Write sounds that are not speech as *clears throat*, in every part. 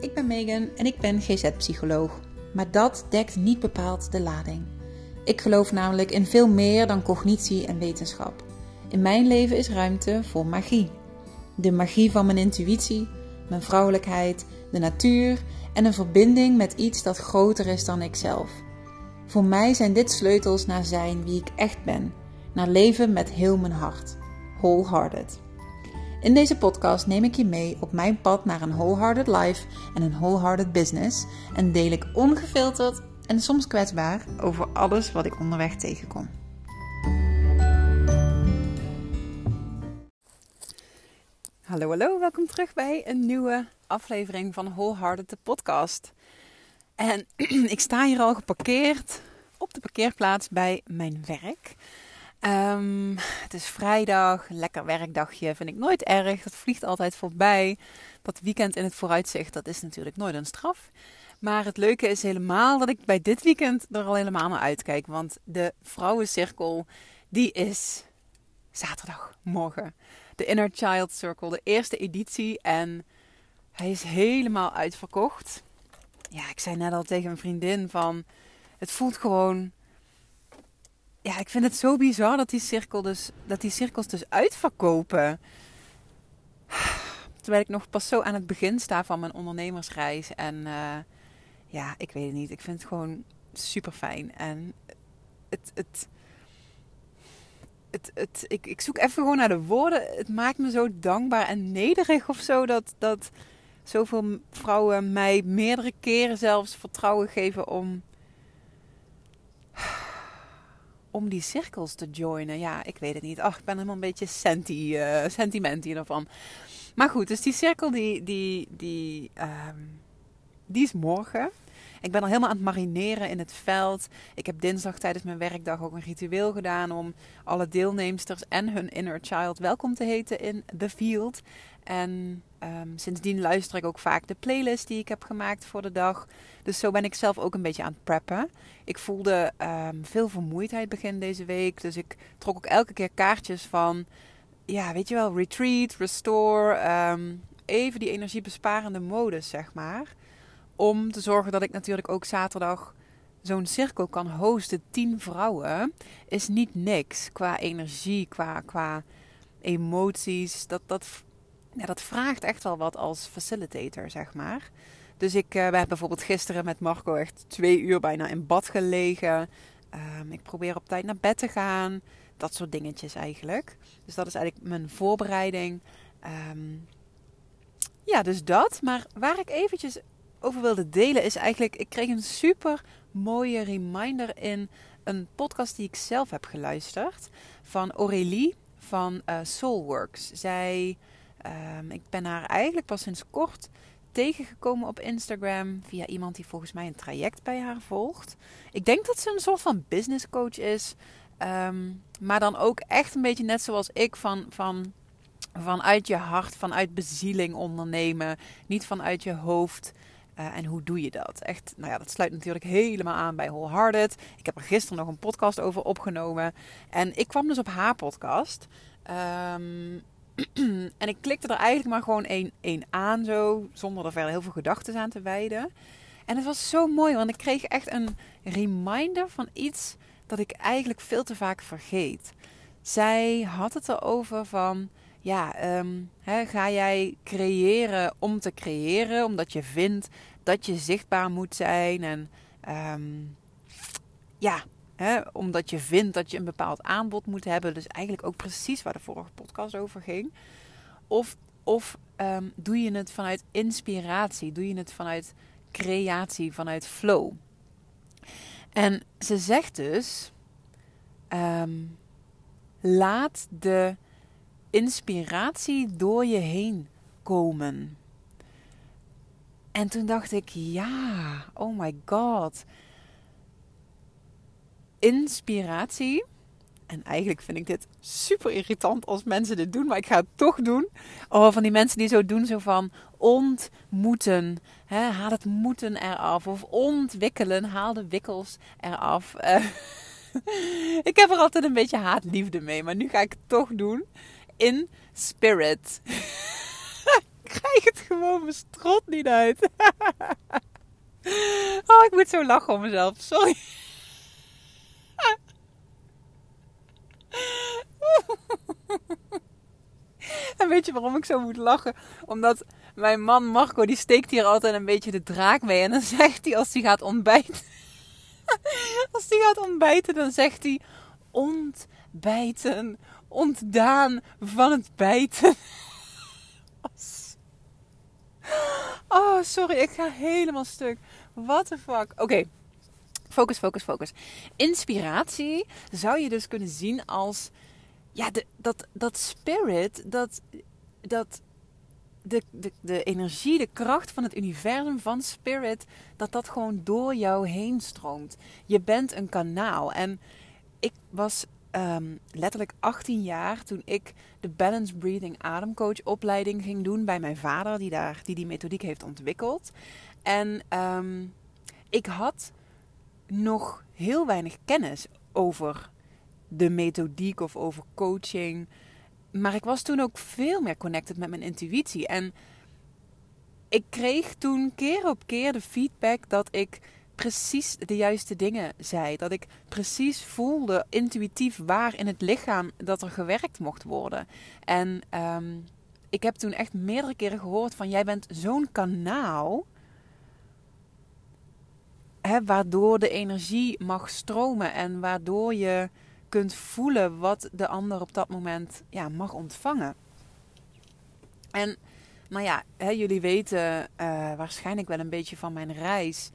ik ben Megan en ik ben GZ-psycholoog. Maar dat dekt niet bepaald de lading. Ik geloof namelijk in veel meer dan cognitie en wetenschap. In mijn leven is ruimte voor magie. De magie van mijn intuïtie, mijn vrouwelijkheid, de natuur en een verbinding met iets dat groter is dan ikzelf. Voor mij zijn dit sleutels naar zijn wie ik echt ben, naar leven met heel mijn hart. Wholehearted. In deze podcast neem ik je mee op mijn pad naar een wholehearted life en een wholehearted business en deel ik ongefilterd en soms kwetsbaar over alles wat ik onderweg tegenkom. Hallo, hallo, welkom terug bij een nieuwe aflevering van Wholehearted, de podcast. En *clears throat* ik sta hier al geparkeerd op de parkeerplaats bij mijn werk. Um, het is vrijdag, lekker werkdagje, vind ik nooit erg. Dat vliegt altijd voorbij. Dat weekend in het vooruitzicht, dat is natuurlijk nooit een straf. Maar het leuke is helemaal dat ik bij dit weekend er al helemaal naar uitkijk. Want de Vrouwencirkel, die is zaterdagmorgen. De Inner Child Circle, de eerste editie. En hij is helemaal uitverkocht. Ja, ik zei net al tegen een vriendin van... Het voelt gewoon ja, ik vind het zo bizar dat die, cirkel dus, dat die cirkels dus uitverkopen. Terwijl ik nog pas zo aan het begin sta van mijn ondernemersreis. En uh, ja, ik weet het niet. Ik vind het gewoon super fijn. En het, het, het, het, ik, ik zoek even gewoon naar de woorden. Het maakt me zo dankbaar en nederig of zo. Dat, dat zoveel vrouwen mij meerdere keren zelfs vertrouwen geven om om die cirkels te joinen. Ja, ik weet het niet. Ach, ik ben helemaal een beetje senti, uh, sentimentie ervan. Maar goed, dus die cirkel die, die, die, um, die is morgen. Ik ben al helemaal aan het marineren in het veld. Ik heb dinsdag tijdens mijn werkdag ook een ritueel gedaan om alle deelnemsters en hun inner child welkom te heten in The Field. En um, sindsdien luister ik ook vaak de playlist die ik heb gemaakt voor de dag. Dus zo ben ik zelf ook een beetje aan het preppen. Ik voelde um, veel vermoeidheid begin deze week. Dus ik trok ook elke keer kaartjes van, ja, weet je wel, retreat, restore. Um, even die energiebesparende modus, zeg maar. Om te zorgen dat ik natuurlijk ook zaterdag zo'n cirkel kan hosten. Tien vrouwen is niet niks qua energie, qua, qua emoties. Dat, dat ja, dat vraagt echt wel wat als facilitator, zeg maar. Dus ik uh, ben bijvoorbeeld gisteren met Marco echt twee uur bijna in bad gelegen. Um, ik probeer op tijd naar bed te gaan. Dat soort dingetjes eigenlijk. Dus dat is eigenlijk mijn voorbereiding. Um, ja, dus dat. Maar waar ik eventjes over wilde delen is eigenlijk... Ik kreeg een super mooie reminder in een podcast die ik zelf heb geluisterd. Van Aurélie van uh, Soulworks. Zij Um, ik ben haar eigenlijk pas sinds kort tegengekomen op Instagram via iemand die volgens mij een traject bij haar volgt. Ik denk dat ze een soort van business coach is. Um, maar dan ook echt een beetje net zoals ik van, van vanuit je hart, vanuit bezieling ondernemen. Niet vanuit je hoofd. Uh, en hoe doe je dat? Echt, nou ja, dat sluit natuurlijk helemaal aan bij Wholehearted. Ik heb er gisteren nog een podcast over opgenomen. En ik kwam dus op haar podcast. Um, *clears throat* en ik klikte er eigenlijk maar gewoon één, één aan, zo, zonder er verder heel veel gedachten aan te wijden. En het was zo mooi, want ik kreeg echt een reminder van iets dat ik eigenlijk veel te vaak vergeet. Zij had het erover van, ja, hè, ga jij creëren om te creëren, omdat je vindt dat je zichtbaar moet zijn en um, ja, omdat je vindt dat je een bepaald aanbod moet hebben. Dus eigenlijk ook precies waar de vorige podcast over ging. Of, of um, doe je het vanuit inspiratie? Doe je het vanuit creatie, vanuit flow? En ze zegt dus: laat de inspiratie door je heen komen. En toen dacht ik: ja, oh my god inspiratie. En eigenlijk vind ik dit super irritant als mensen dit doen, maar ik ga het toch doen. Oh, van die mensen die zo doen, zo van ontmoeten. Hè, haal het moeten eraf. Of ontwikkelen, haal de wikkels eraf. *laughs* Ik heb er altijd een beetje haatliefde mee, maar nu ga ik het toch doen. In spirit. *laughs* krijg het gewoon mijn strot niet uit. *laughs* oh, ik moet zo lachen om mezelf. Sorry. *laughs* en weet je waarom ik zo moet lachen? Omdat mijn man Marco, die steekt hier altijd een beetje de draak mee. En dan zegt hij als hij gaat ontbijten. als hij gaat ontbijten, dan zegt hij... Ontbijten. Ontdaan van het bijten. *laughs* oh, sorry. Ik ga helemaal stuk. What the fuck? Oké. Focus, focus, focus. Inspiratie zou je dus kunnen zien als ja, de, dat, dat spirit, dat, dat de, de, de energie, de kracht van het universum, van spirit, dat dat gewoon door jou heen stroomt. Je bent een kanaal. En ik was ehm, letterlijk 18 jaar toen ik de Balance Breathing Ademcoach opleiding ging doen bij mijn vader, die daar, die, die methodiek heeft ontwikkeld. En ehm, ik had nog heel weinig kennis over de methodiek of over coaching. Maar ik was toen ook veel meer connected met mijn intuïtie. En ik kreeg toen keer op keer de feedback dat ik precies de juiste dingen zei. Dat ik precies voelde, intuïtief waar in het lichaam dat er gewerkt mocht worden. En ehm, ik heb toen echt meerdere keren gehoord van jij bent zo'n kanaal hè, waardoor de energie mag stromen en waardoor je kunt voelen wat de ander op dat moment ja, mag ontvangen. En nou ja, hè, jullie weten uh, waarschijnlijk wel een beetje van mijn reis.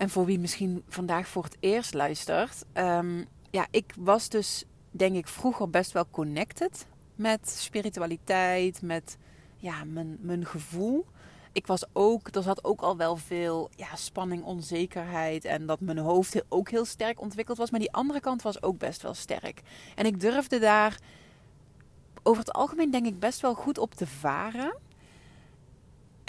En voor wie misschien vandaag voor het eerst luistert. Um, ja, ik was dus denk ik vroeger best wel connected met spiritualiteit, met ja, mijn, mijn gevoel ik was ook, er zat ook al wel veel ja, spanning, onzekerheid. En dat mijn hoofd ook heel sterk ontwikkeld was. Maar die andere kant was ook best wel sterk. En ik durfde daar over het algemeen, denk ik, best wel goed op te varen.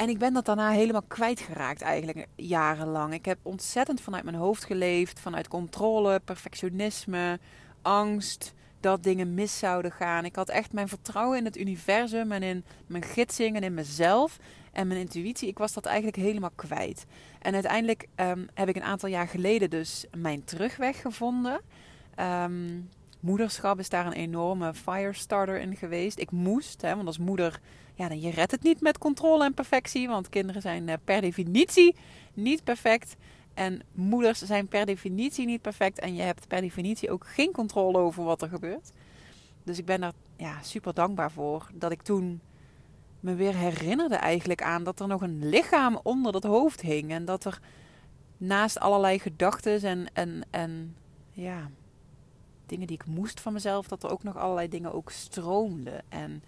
En ik ben dat daarna helemaal kwijtgeraakt, eigenlijk jarenlang. Ik heb ontzettend vanuit mijn hoofd geleefd, vanuit controle, perfectionisme, angst dat dingen mis zouden gaan. Ik had echt mijn vertrouwen in het universum en in mijn gidsing en in mezelf en mijn intuïtie. Ik was dat eigenlijk helemaal kwijt. En uiteindelijk um, heb ik een aantal jaar geleden dus mijn terugweg gevonden. Um, moederschap is daar een enorme firestarter in geweest. Ik moest, hè, want als moeder, ja, dan je redt het niet met controle en perfectie. Want kinderen zijn uh, per definitie niet perfect. En moeders zijn per definitie niet perfect. En je hebt per definitie ook geen controle over wat er gebeurt. Dus ik ben daar ja, super dankbaar voor dat ik toen me weer herinnerde eigenlijk aan dat er nog een lichaam onder dat hoofd hing. En dat er naast allerlei gedachten en, en, en ja, dingen die ik moest van mezelf, dat er ook nog allerlei dingen ook stroomden. En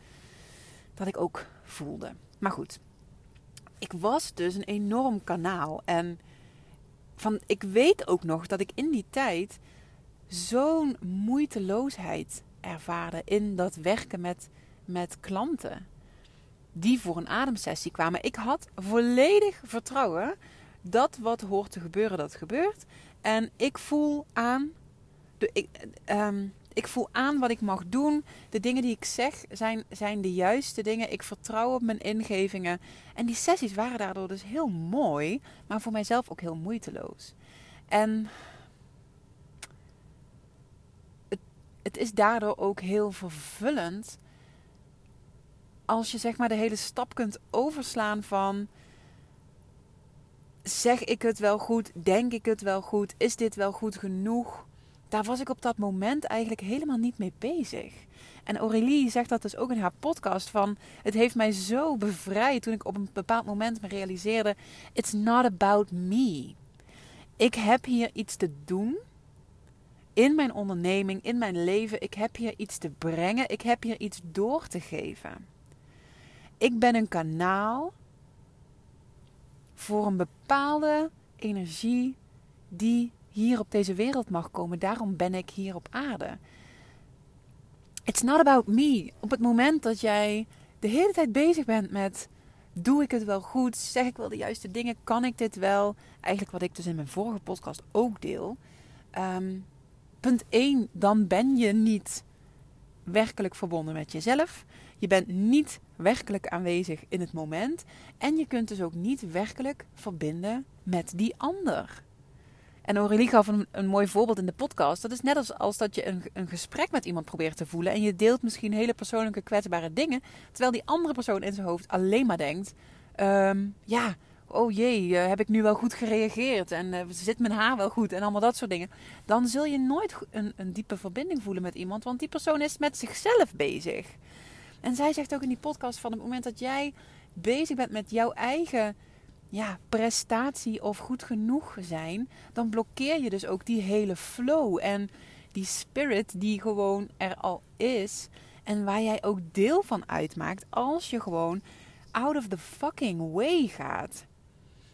dat ik ook voelde. Maar goed, ik was dus een enorm kanaal. En van, ik weet ook nog dat ik in die tijd zo'n moeiteloosheid ervaarde in dat werken met, met klanten die voor een ademsessie kwamen. Ik had volledig vertrouwen dat wat hoort te gebeuren, dat gebeurt. En ik voel aan, ik, ehm, ik voel aan wat ik mag doen. De dingen die ik zeg zijn, zijn de juiste dingen. Ik vertrouw op mijn ingevingen. En die sessies waren daardoor dus heel mooi, maar voor mijzelf ook heel moeiteloos. En het, het is daardoor ook heel vervullend als je zeg maar de hele stap kunt overslaan van zeg ik het wel goed, denk ik het wel goed, is dit wel goed genoeg? Daar was ik op dat moment eigenlijk helemaal niet mee bezig. En Aurélie zegt dat dus ook in haar podcast van het heeft mij zo bevrijd toen ik op een bepaald moment me realiseerde it's not about me. Ik heb hier iets te doen in mijn onderneming, in mijn leven. Ik heb hier iets te brengen. Ik heb hier iets door te geven. Ik ben een kanaal voor een bepaalde energie die hier op deze wereld mag komen. Daarom ben ik hier op aarde. It's not about me. Op het moment dat jij de hele tijd bezig bent met doe ik het wel goed? Zeg ik wel de juiste dingen? Kan ik dit wel? Eigenlijk wat ik dus in mijn vorige podcast ook deel. Ehm, punt 1, dan ben je niet werkelijk verbonden met jezelf. Je bent niet werkelijk aanwezig in het moment. En je kunt dus ook niet werkelijk verbinden met die ander. En Aurélie gaf een, een mooi voorbeeld in de podcast. Dat is net als, als dat je een, een gesprek met iemand probeert te voelen. En je deelt misschien hele persoonlijke kwetsbare dingen. Terwijl die andere persoon in zijn hoofd alleen maar denkt: ehm, Ja, oh jee, eh, heb ik nu wel goed gereageerd? En uh, zit mijn haar wel goed? En allemaal dat soort dingen. Dan zul je nooit een, een diepe verbinding voelen met iemand. Want die persoon is met zichzelf bezig. En zij zegt ook in die podcast: van het moment dat jij bezig bent met jouw eigen ja, prestatie of goed genoeg zijn, dan blokkeer je dus ook die hele flow en die spirit die gewoon er al is en waar jij ook deel van uitmaakt als je gewoon out of the fucking way gaat.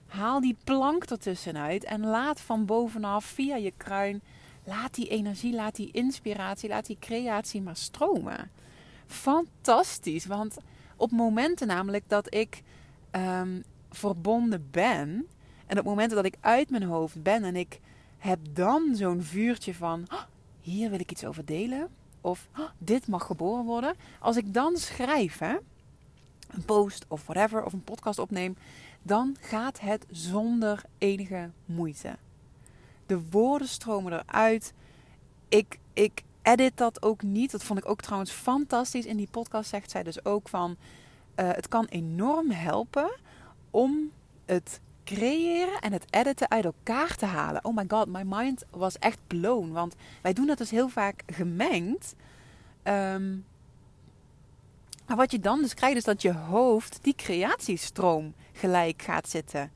Haal die plank ertussenuit en laat van bovenaf via je kruin, laat die energie, laat die inspiratie, laat die creatie maar stromen. Fantastisch, want op momenten namelijk dat ik um, verbonden ben. En op momenten dat ik uit mijn hoofd ben en ik heb dan zo'n vuurtje van oh, hier wil ik iets over delen. Of oh, dit mag geboren worden. Als ik dan schrijf, hè, een post of whatever, of een podcast opneem, dan gaat het zonder enige moeite. De woorden stromen eruit. Ik, ik edit dat ook niet. Dat vond ik ook trouwens fantastisch. In die podcast zegt zij dus ook van... Uh, het kan enorm helpen om het creëren en het editen uit elkaar te halen. Oh my god, my mind was echt blown. Want wij doen dat dus heel vaak gemengd. Ehm, maar wat je dan dus krijgt, is dat je hoofd die creatiestroom gelijk gaat zitten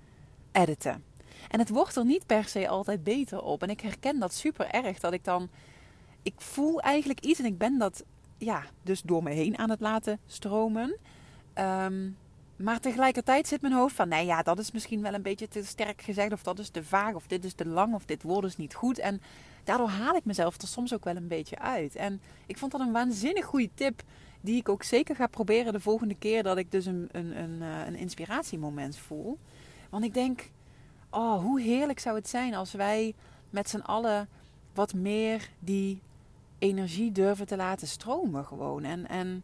editen. En het wordt er niet per se altijd beter op. En ik herken dat super erg. Dat ik dan. Ik voel eigenlijk iets en ik ben dat ja, dus door me heen aan het laten stromen. Um, maar tegelijkertijd zit mijn hoofd van, nee ja, dat is misschien wel een beetje te sterk gezegd. Of dat is te vaag, of dit is te lang, of dit woord is niet goed. En daardoor haal ik mezelf er soms ook wel een beetje uit. En ik vond dat een waanzinnig goede tip. Die ik ook zeker ga proberen de volgende keer dat ik dus een, een, een, eh, een inspiratiemoment voel. Want ik denk, oh, hoe heerlijk zou het zijn als wij met z'n allen wat meer die energie durven te laten stromen gewoon. En, en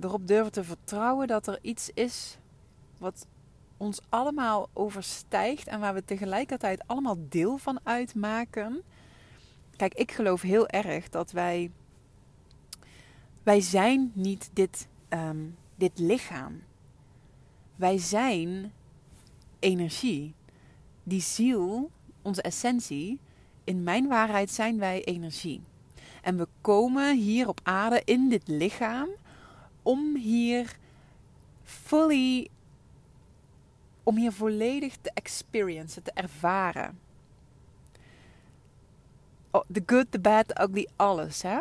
erop durven te vertrouwen dat er iets is wat ons allemaal overstijgt en waar we tegelijkertijd allemaal deel van uitmaken. Kijk, ik geloof heel erg dat wij. Wij zijn niet dit, um, dit lichaam. Wij zijn energie. Die ziel, onze essentie. In mijn waarheid zijn wij energie. En we komen hier op aarde in dit lichaam om hier fully, om hier volledig te experiencen, te ervaren. Oh, the good, the bad, the ugly, alles. Hè?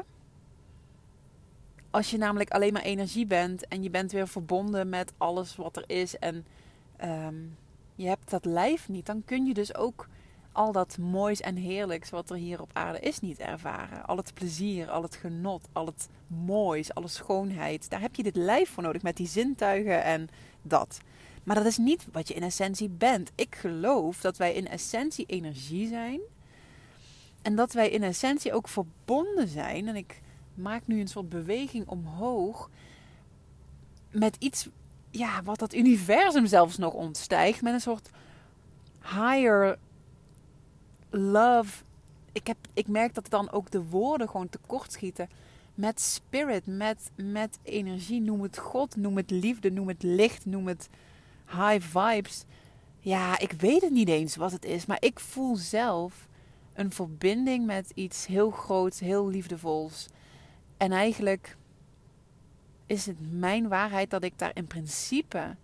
Als je namelijk alleen maar energie bent en je bent weer verbonden met alles wat er is en um, je hebt dat lijf niet, dan kun je dus ook al dat moois en heerlijks wat er hier op aarde is niet ervaren. Al het plezier, al het genot, al het moois, alle schoonheid. Daar heb je dit lijf voor nodig met die zintuigen en dat. Maar dat is niet wat je in essentie bent. Ik geloof dat wij in essentie energie zijn. En dat wij in essentie ook verbonden zijn. En ik maak nu een soort beweging omhoog. Met iets ja, wat dat universum zelfs nog ontstijgt. Met een soort higher love. Ik, heb, ik merk dat dan ook de woorden gewoon tekort schieten. Met spirit, met, met energie. Noem het God, noem het liefde, noem het licht, noem het high vibes. Ja, ik weet het niet eens wat het is. Maar ik voel zelf een verbinding met iets heel groots, heel liefdevols. En eigenlijk is het mijn waarheid dat ik daar in principe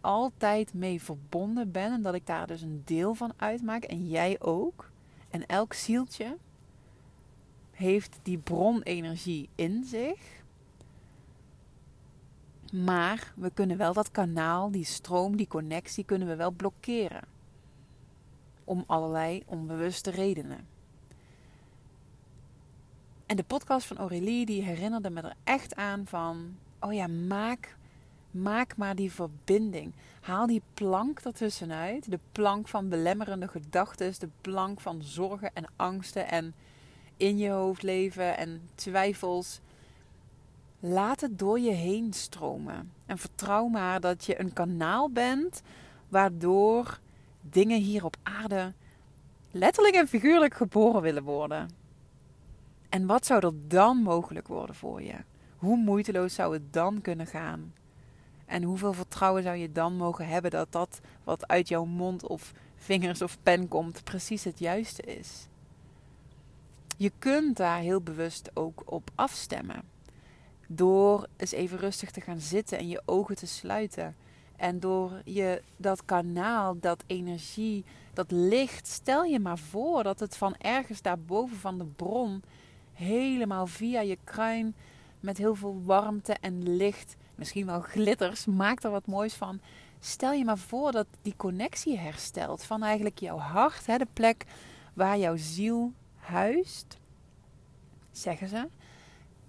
altijd mee verbonden ben en dat ik daar dus een deel van uitmaak en jij ook. En elk zieltje heeft die bronenergie in zich. Maar we kunnen wel dat kanaal, die stroom, die connectie kunnen we wel blokkeren. Om allerlei onbewuste redenen. En de podcast van Aurélie die herinnerde me er echt aan van... Oh ja, maak Maak maar die verbinding. Haal die plank ertussenuit. De plank van belemmerende gedachten. De plank van zorgen en angsten. En in je hoofd leven en twijfels. Laat het door je heen stromen. En vertrouw maar dat je een kanaal bent waardoor dingen hier op aarde letterlijk en figuurlijk geboren willen worden. En wat zou er dan mogelijk worden voor je? Hoe moeiteloos zou het dan kunnen gaan? En hoeveel vertrouwen zou je dan mogen hebben dat dat wat uit jouw mond of vingers of pen komt precies het juiste is? Je kunt daar heel bewust ook op afstemmen. Door eens even rustig te gaan zitten en je ogen te sluiten. En door je dat kanaal, dat energie, dat licht, stel je maar voor dat het van ergens daarboven van de bron helemaal via je kruin met heel veel warmte en licht, misschien wel glitters, maak er wat moois van. Stel je maar voor dat die connectie herstelt van eigenlijk jouw hart, hè, de plek waar jouw ziel huist, zeggen ze.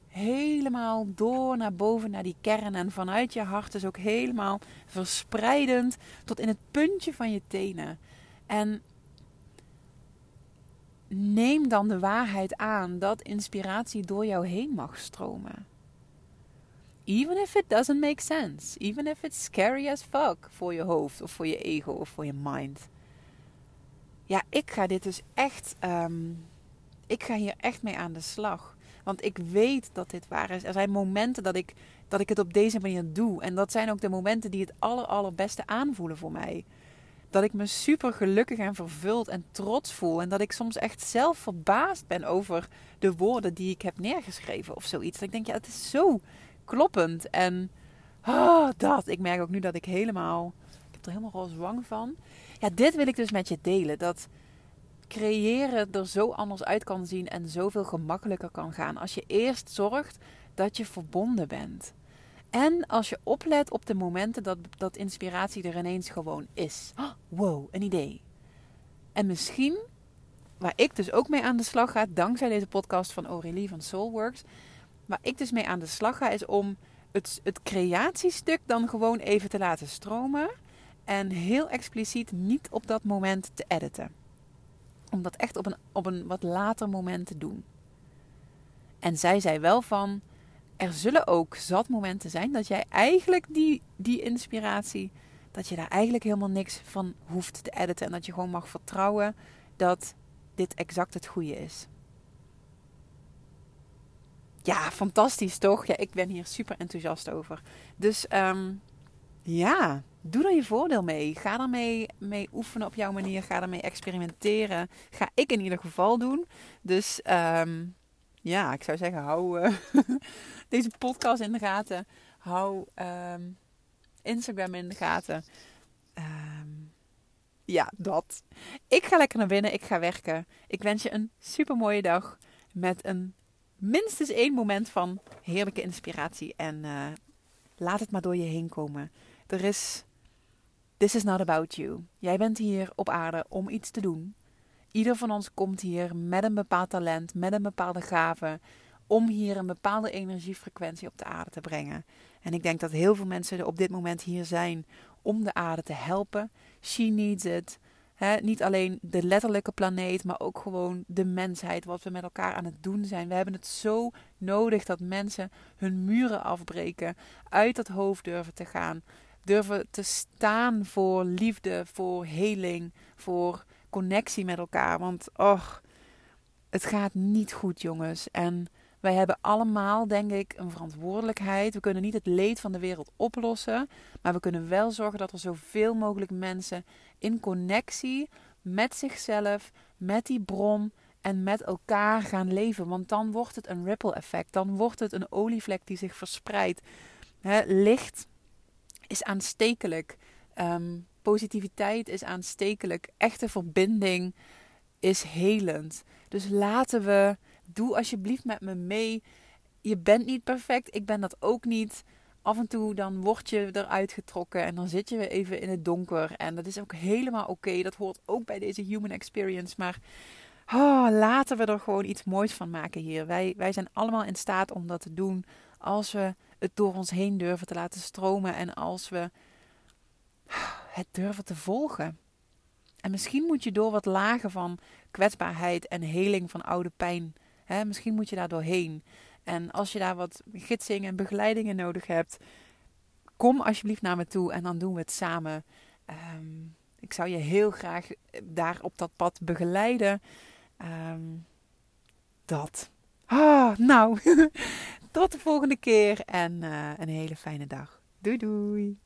Helemaal door naar boven, naar die kern. En vanuit je hart is ook helemaal verspreidend tot in het puntje van je tenen. En neem dan de waarheid aan dat inspiratie door jou heen mag stromen. Even if it doesn't make sense. Even if it's scary as fuck voor je hoofd of voor je ego of voor je mind. Ja, ik ga dit dus echt. Um, ik ga hier echt mee aan de slag. Want ik weet dat dit waar is. Er zijn momenten dat ik, dat ik het op deze manier doe. En dat zijn ook de momenten die het aller, allerbeste aanvoelen voor mij dat ik me super gelukkig en vervuld en trots voel. En dat ik soms echt zelf verbaasd ben over de woorden die ik heb neergeschreven of zoiets. Dat ik denk, ja, het is zo kloppend. En oh, dat. Ik merk ook nu dat ik helemaal. Ik heb er helemaal roze wang van. Ja, dit wil ik dus met je delen. Dat creëren er zo anders uit kan zien en zoveel gemakkelijker kan gaan. Als je eerst zorgt dat je verbonden bent. En als je oplet op de momenten dat, dat inspiratie er ineens gewoon is. Oh, wow, een idee. En misschien, waar ik dus ook mee aan de slag ga, dankzij deze podcast van Aurélie van Soulworks, waar ik dus mee aan de slag ga, is om het, het creatiestuk dan gewoon even te laten stromen. En heel expliciet niet op dat moment te editen. Om dat echt op een, op een wat later moment te doen. En zij zei wel van er zullen ook zat momenten zijn dat jij eigenlijk die, die inspiratie, dat je daar eigenlijk helemaal niks van hoeft te editen. En dat je gewoon mag vertrouwen dat dit exact het goede is. Ja, fantastisch toch? Ja, ik ben hier super enthousiast over. Dus um, ja, doe er je voordeel mee. Ga ermee mee oefenen op jouw manier. Ga ermee experimenteren. Ga ik in ieder geval doen. Dus um, ja, ik zou zeggen, hou uh, *laughs* deze podcast in de gaten. Hou um, Instagram in de gaten. Ja, dat. Ik ga lekker naar binnen. Ik ga werken. Ik wens je een super mooie dag. Met een minstens één moment van heerlijke inspiratie. En uh, laat het maar door je heen komen. Er is. This is not about you. Jij bent hier op aarde om iets te doen. Ieder van ons komt hier met een bepaald talent, met een bepaalde gave, om hier een bepaalde energiefrequentie op de aarde te brengen. En ik denk dat heel veel mensen op dit moment hier zijn om de aarde te helpen. She needs it. Niet alleen de letterlijke planeet, maar ook gewoon de mensheid, wat we met elkaar aan het doen zijn. We hebben het zo nodig dat mensen hun muren afbreken, uit dat hoofd durven te gaan, durven te staan voor liefde, voor heling, voor connectie met elkaar. Want och, het gaat niet goed, jongens. En wij hebben allemaal, denk ik, een verantwoordelijkheid. We kunnen niet het leed van de wereld oplossen. Maar we kunnen wel zorgen dat er zoveel mogelijk mensen in connectie met zichzelf, met die bron en met elkaar gaan leven. Want dan wordt het een ripple effect. Dan wordt het een olievlek die zich verspreidt. licht is aanstekelijk. Um, Positiviteit is aanstekelijk. Echte verbinding is helend. Dus laten we, doe alsjeblieft met me mee. Je bent niet perfect, ik ben dat ook niet. Af en toe dan word je eruit getrokken en dan zit je weer even in het donker. En dat is ook helemaal oké. Dat hoort ook bij deze human experience. Maar oh, laten we er gewoon iets moois van maken hier. Wij, wij zijn allemaal in staat om dat te doen als we het door ons heen durven te laten stromen. En als we het durven te volgen. En misschien moet je door wat lagen van kwetsbaarheid en heling van oude pijn. Misschien moet je daar doorheen. En als je daar wat gidsing en begeleidingen nodig hebt, kom alsjeblieft naar me toe en dan doen we het samen. Ehm, ik zou je heel graag daar op dat pad begeleiden. Ehm, dat. Ah, nou, *laughs* tot de volgende keer en uh, een hele fijne dag. Doei doei.